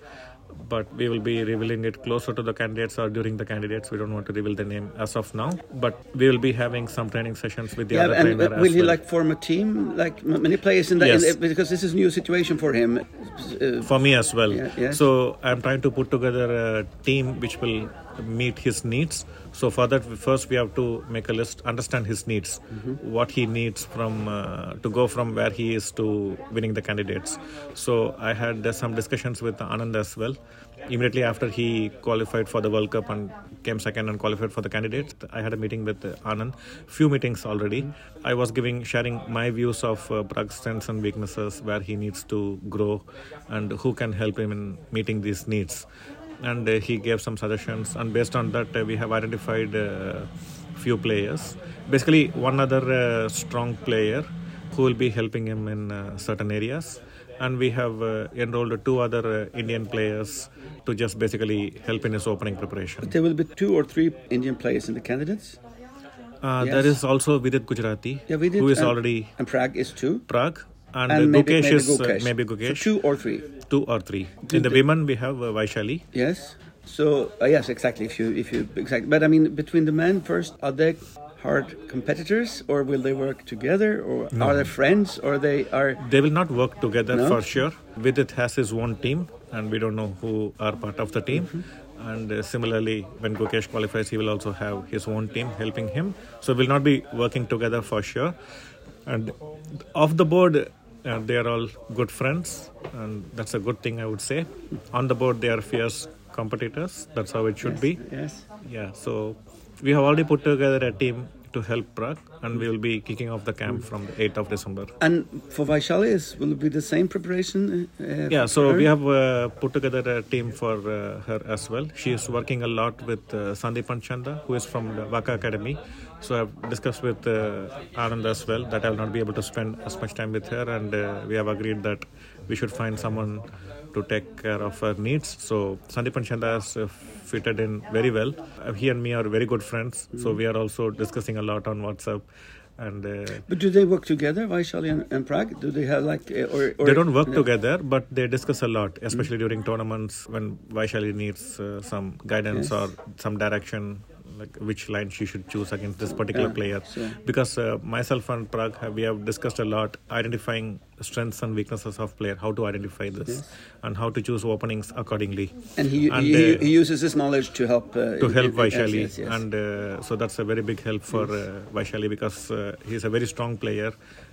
Speaker 2: but we will be revealing it closer to the candidates or during the candidates we don't want to reveal the name as of now but we will be having some training sessions with the
Speaker 1: Yeah,
Speaker 2: other
Speaker 1: and
Speaker 2: trainer
Speaker 1: will
Speaker 2: as
Speaker 1: he
Speaker 2: well.
Speaker 1: like form a team like many players in that?
Speaker 2: Yes.
Speaker 1: in- because this is a new situation for him. Uh,
Speaker 2: for me as well.
Speaker 1: Yeah, yes.
Speaker 2: So I'm trying to put together a team which will meet his needs. So for that, first we have to make a list, understand his needs,
Speaker 1: Mm-hmm.
Speaker 2: what he needs from uh, to go from where he is to winning the candidates. So I had uh, some discussions with Anand as well. Immediately after he qualified for the World Cup and came second and qualified for the candidates, I had a meeting with Anand. Few meetings already. I was giving sharing my views of uh, strengths and weaknesses, where he needs to grow, and who can help him in meeting these needs. And uh, he gave some suggestions, and based on that, uh, we have identified uh, few players. Basically, one other uh, strong player who will be helping him in uh, certain areas. And we have uh, enrolled two other uh, Indian players to just basically help in his opening preparation.
Speaker 1: But there will be two or three Indian players in the candidates.
Speaker 2: Uh,
Speaker 1: Yes.
Speaker 2: There is also Vidit Gujrathi,
Speaker 1: Yeah, did.
Speaker 2: who is already
Speaker 1: and Prag is two.
Speaker 2: Prag, and,
Speaker 1: And maybe,
Speaker 2: Gukesh
Speaker 1: maybe
Speaker 2: is uh,
Speaker 1: Gukesh.
Speaker 2: maybe
Speaker 1: So two or three.
Speaker 2: two or three. In the women, we have uh, Vaishali.
Speaker 1: Yes. So uh, yes, exactly. If you if you exactly, but I mean, between the men first, are they hard competitors, or will they work together, or are they friends, or they are?
Speaker 2: They will not work together
Speaker 1: No?
Speaker 2: for sure. Vidit has his own team, and we don't know who are part of the team.
Speaker 1: Mm-hmm.
Speaker 2: And uh, similarly, when Gukesh qualifies, he will also have his own team helping him. So we'll not be working together for sure. And off the board, uh, they are all good friends, and that's a good thing, I would say. On the board, they are fierce competitors. That's how it should be.
Speaker 1: Yes.
Speaker 2: Yeah, so we have already put together a team to help Prag, and we will be kicking off the camp from the 8th of December.
Speaker 1: And for Vaishali, will it be the same preparation? Uh,
Speaker 2: Yeah, so we have uh, put together a team for uh, her as well. She is working a lot with uh, Sandipan Chanda, who is from the WACA Academy. So I've discussed with uh, Anand as well that I will not be able to spend as much time with her, and uh, we have agreed that we should find someone to take care of her needs. So Sandipan Chanda has uh, fitted in very well. Uh, he and me are very good friends, so we are also discussing a lot on WhatsApp. And uh,
Speaker 1: But do they work together, Vaishali and, and Prag? Do they have like uh, or, or
Speaker 2: they don't work
Speaker 1: no.
Speaker 2: together, but they discuss a lot, especially during tournaments when Vaishali needs uh, some guidance
Speaker 1: Yes.
Speaker 2: or some direction, like which line she should choose against this particular
Speaker 1: Yeah,
Speaker 2: player.
Speaker 1: so-
Speaker 2: Because uh, myself and Prag, have, we have discussed a lot identifying strengths and weaknesses of player, how to identify this,
Speaker 1: Yes.
Speaker 2: and how to choose openings accordingly.
Speaker 1: And he
Speaker 2: And,
Speaker 1: he,
Speaker 2: uh,
Speaker 1: he uses his knowledge to help uh,
Speaker 2: to help Vaishali,
Speaker 1: yes, yes.
Speaker 2: and uh, so that's a very big help for uh, Vaishali because uh, he's a very strong player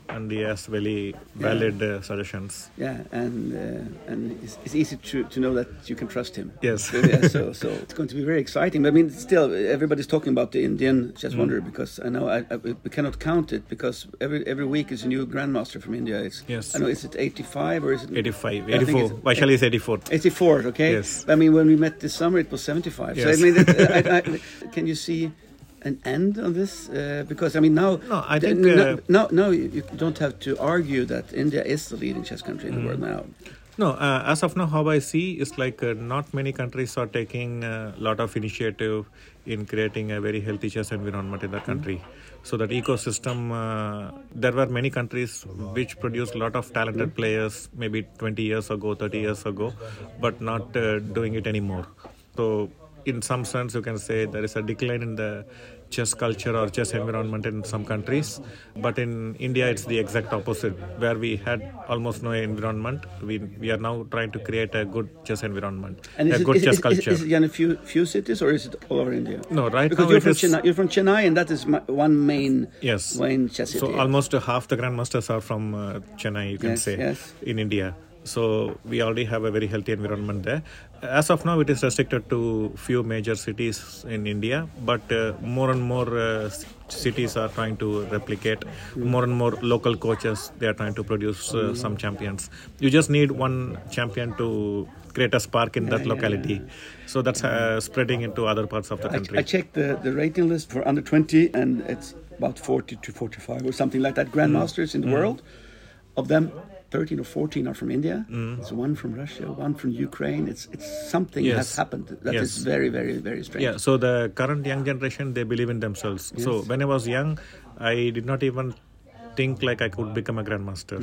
Speaker 2: and he has very valid uh, suggestions.
Speaker 1: Yeah, and uh, and it's, it's easy to, to know that you can trust him.
Speaker 2: Yes.
Speaker 1: So, yeah, so so it's going to be very exciting. But I mean, still, everybody's talking about the Indian chess wonder
Speaker 2: Mm.
Speaker 1: because I know I, I, we cannot count it because every every week is a new grandmaster from India. It's
Speaker 2: Yes.
Speaker 1: I know is it 85 or is it
Speaker 2: 85,
Speaker 1: Yeah, I
Speaker 2: 84.
Speaker 1: it's-
Speaker 2: Vaishali is 84.
Speaker 1: 84? Okay.
Speaker 2: Yes.
Speaker 1: I mean, when we met this summer, it was 75. So
Speaker 2: Yes.
Speaker 1: I mean, that, I, I, can you see? An end on this uh, because I mean now
Speaker 2: No, I think,
Speaker 1: no,
Speaker 2: uh,
Speaker 1: no, no, you you don't have to argue that India is the leading chess country in the world now.
Speaker 2: No, uh, as of now, how I see is like uh, not many countries are taking a lot of initiative in creating a very healthy chess environment in the country. So that ecosystem, uh, there were many countries which produced a lot of talented players maybe 20 years ago, 30 years ago, but not uh, doing it anymore. So in some sense, you can say there is a decline in the chess culture or chess environment in some countries. But in India, it's the exact opposite, where we had almost no environment. We, we are now trying to create a good chess environment,
Speaker 1: And
Speaker 2: a
Speaker 1: it,
Speaker 2: good
Speaker 1: is,
Speaker 2: chess
Speaker 1: is,
Speaker 2: culture.
Speaker 1: Is, is it in a few few cities or is it all over India?
Speaker 2: no, right
Speaker 1: because
Speaker 2: now
Speaker 1: you're from Chennai. You're from Chennai, and that is my, one main
Speaker 2: Yes.
Speaker 1: main chess city.
Speaker 2: So almost half the grandmasters are from uh, Chennai, you can
Speaker 1: Yes,
Speaker 2: say,
Speaker 1: yes.
Speaker 2: in India. So we already have a very healthy environment there. As of now, it is restricted to few major cities in India, but uh, more and more uh, cities are trying to replicate. More and more local coaches they are trying to produce uh, some champions. You just need one champion to create a spark in that locality. So that's uh, spreading into other parts of the country.
Speaker 1: I checked the, the rating list for under 20, and it's about 40 to 45 or something like that. Grandmasters in the world. Of them, 13 or 14 are from India. Mm. It's one from Russia, one from Ukraine. It's it's something
Speaker 2: Yes.
Speaker 1: has happened that is
Speaker 2: Yes.
Speaker 1: very, very, very strange.
Speaker 2: Yeah, so the current young generation they believe in themselves. So when I was young, I did not even think like I could become a grandmaster.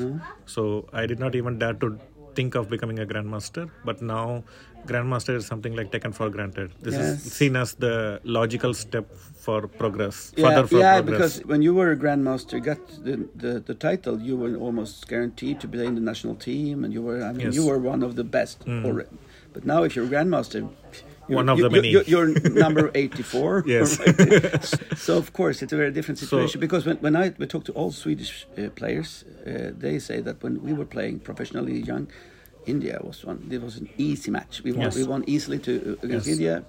Speaker 2: So I did not even dare to think of becoming a grandmaster. But now, grandmaster is something like taken for granted. This
Speaker 1: Yes.
Speaker 2: is seen as the logical step for progress,
Speaker 1: Yeah,
Speaker 2: further for
Speaker 1: yeah
Speaker 2: progress.
Speaker 1: because when you were a grandmaster, you got the, the, the title, you were almost guaranteed to play in the national team, and you were I mean,
Speaker 2: Yes.
Speaker 1: you were one of the best already. But now, if you're a grandmaster, you're,
Speaker 2: One of
Speaker 1: you,
Speaker 2: the many.
Speaker 1: You, you're number 84.
Speaker 2: Yes.
Speaker 1: so of course, it's a very different
Speaker 2: So-
Speaker 1: situation because when, when I we talk to all Swedish uh, players, uh, they say that when we were playing professionally young, India was one. It was an easy match. We won.
Speaker 2: Yes.
Speaker 1: We won easily to uh, against
Speaker 2: Yes.
Speaker 1: India.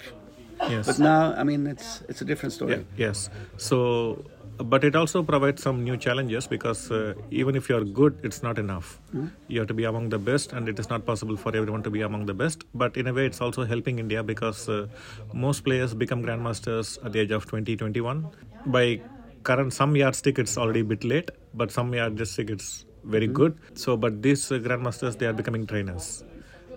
Speaker 2: yes.
Speaker 1: But now, I mean, it's it's a different story.
Speaker 2: Yeah, yes. So, but it also provides some new challenges because uh, even if you're good, it's not enough. You have to be among the best, and it is not possible for everyone to be among the best. But in a way, it's also helping India because uh, most players become grandmasters at the age of 20, 21. By current some yardstick, it's already a bit late, but some yardstick, it's very good. So, but these uh, grandmasters, they are becoming trainers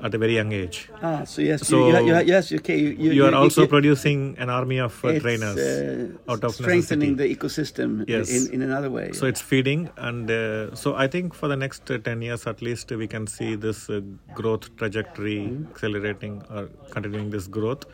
Speaker 2: at a very young age.
Speaker 1: Ah, so yes,
Speaker 2: So-
Speaker 1: you, you, you, yes, okay. You, you,
Speaker 2: You are also producing an army of uh, trainers
Speaker 1: uh,
Speaker 2: out of
Speaker 1: strengthening
Speaker 2: necessity.
Speaker 1: the ecosystem
Speaker 2: Yes.
Speaker 1: in, in another way.
Speaker 2: So it's feeding, and uh, so I think for the next uh, 10 years at least, we can see this uh, growth trajectory accelerating or continuing this growth.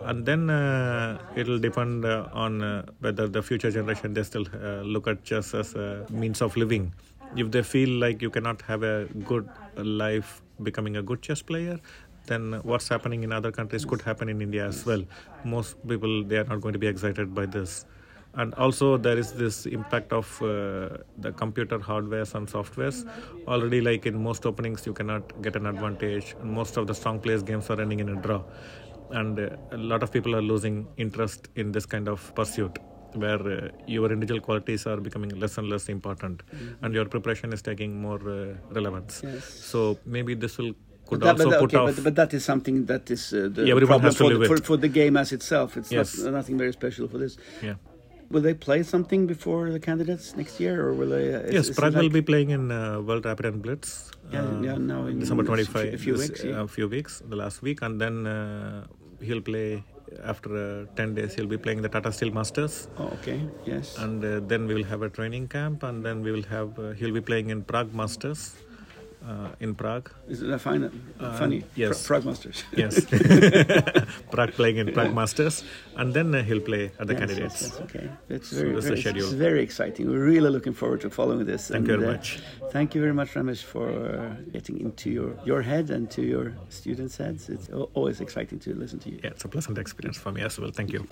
Speaker 2: And then uh, it'll depend uh, on uh, whether the future generation they still uh, look at chess as a means of living. If they feel like you cannot have a good life becoming a good chess player, then what's happening in other countries could happen in India as well. Most people they are not going to be excited by this. And also there is this impact of uh, the computer hardwares and softwares. Already like in most openings you cannot get an advantage. Most of the strong players games are ending in a draw. And uh, a lot of people are losing interest in this kind of pursuit where uh, your individual qualities are becoming less and less important and your preparation is taking more uh, relevance
Speaker 1: Yes.
Speaker 2: so maybe this will could
Speaker 1: But that,
Speaker 2: also
Speaker 1: but,
Speaker 2: put
Speaker 1: okay,
Speaker 2: off
Speaker 1: but, but that is something that is uh, the
Speaker 2: Yeah, everyone
Speaker 1: problem
Speaker 2: has to
Speaker 1: for,
Speaker 2: live
Speaker 1: the, for, for the game as itself. It's
Speaker 2: Yes.
Speaker 1: not, nothing very special for this.
Speaker 2: yeah
Speaker 1: Will they play something before the candidates next year, or will they? Uh,
Speaker 2: Yes, Prag will be playing in uh, World Rapid and Blitz.
Speaker 1: Yeah,
Speaker 2: uh,
Speaker 1: yeah, now in
Speaker 2: December 25.
Speaker 1: a few
Speaker 2: this-
Speaker 1: weeks, yeah.
Speaker 2: A few weeks, the last week, and then uh, he'll play after uh, 10 days. He'll be playing the Tata Steel Masters,
Speaker 1: Oh, okay. Yes.
Speaker 2: and uh, then we will have a training camp, and then we will have. Uh, he'll be playing in Prague Masters. Uh, in Prague,
Speaker 1: is it find it
Speaker 2: Uh,
Speaker 1: funny?
Speaker 2: yes.
Speaker 1: Prague Masters.
Speaker 2: yes, Prag playing in Prague Masters, and then uh, he'll play at the
Speaker 1: Yes,
Speaker 2: candidates.
Speaker 1: yes, yes, okay, that's
Speaker 2: So
Speaker 1: very,
Speaker 2: the
Speaker 1: very,
Speaker 2: schedule.
Speaker 1: it's very exciting. We're really looking forward to following this.
Speaker 2: Thank you very
Speaker 1: uh,
Speaker 2: much.
Speaker 1: Thank you very much, Ramesh, for uh, getting into your, your head and to your students' heads. It's always exciting to listen to you.
Speaker 2: Yeah, it's a pleasant experience for me as well. Thank you.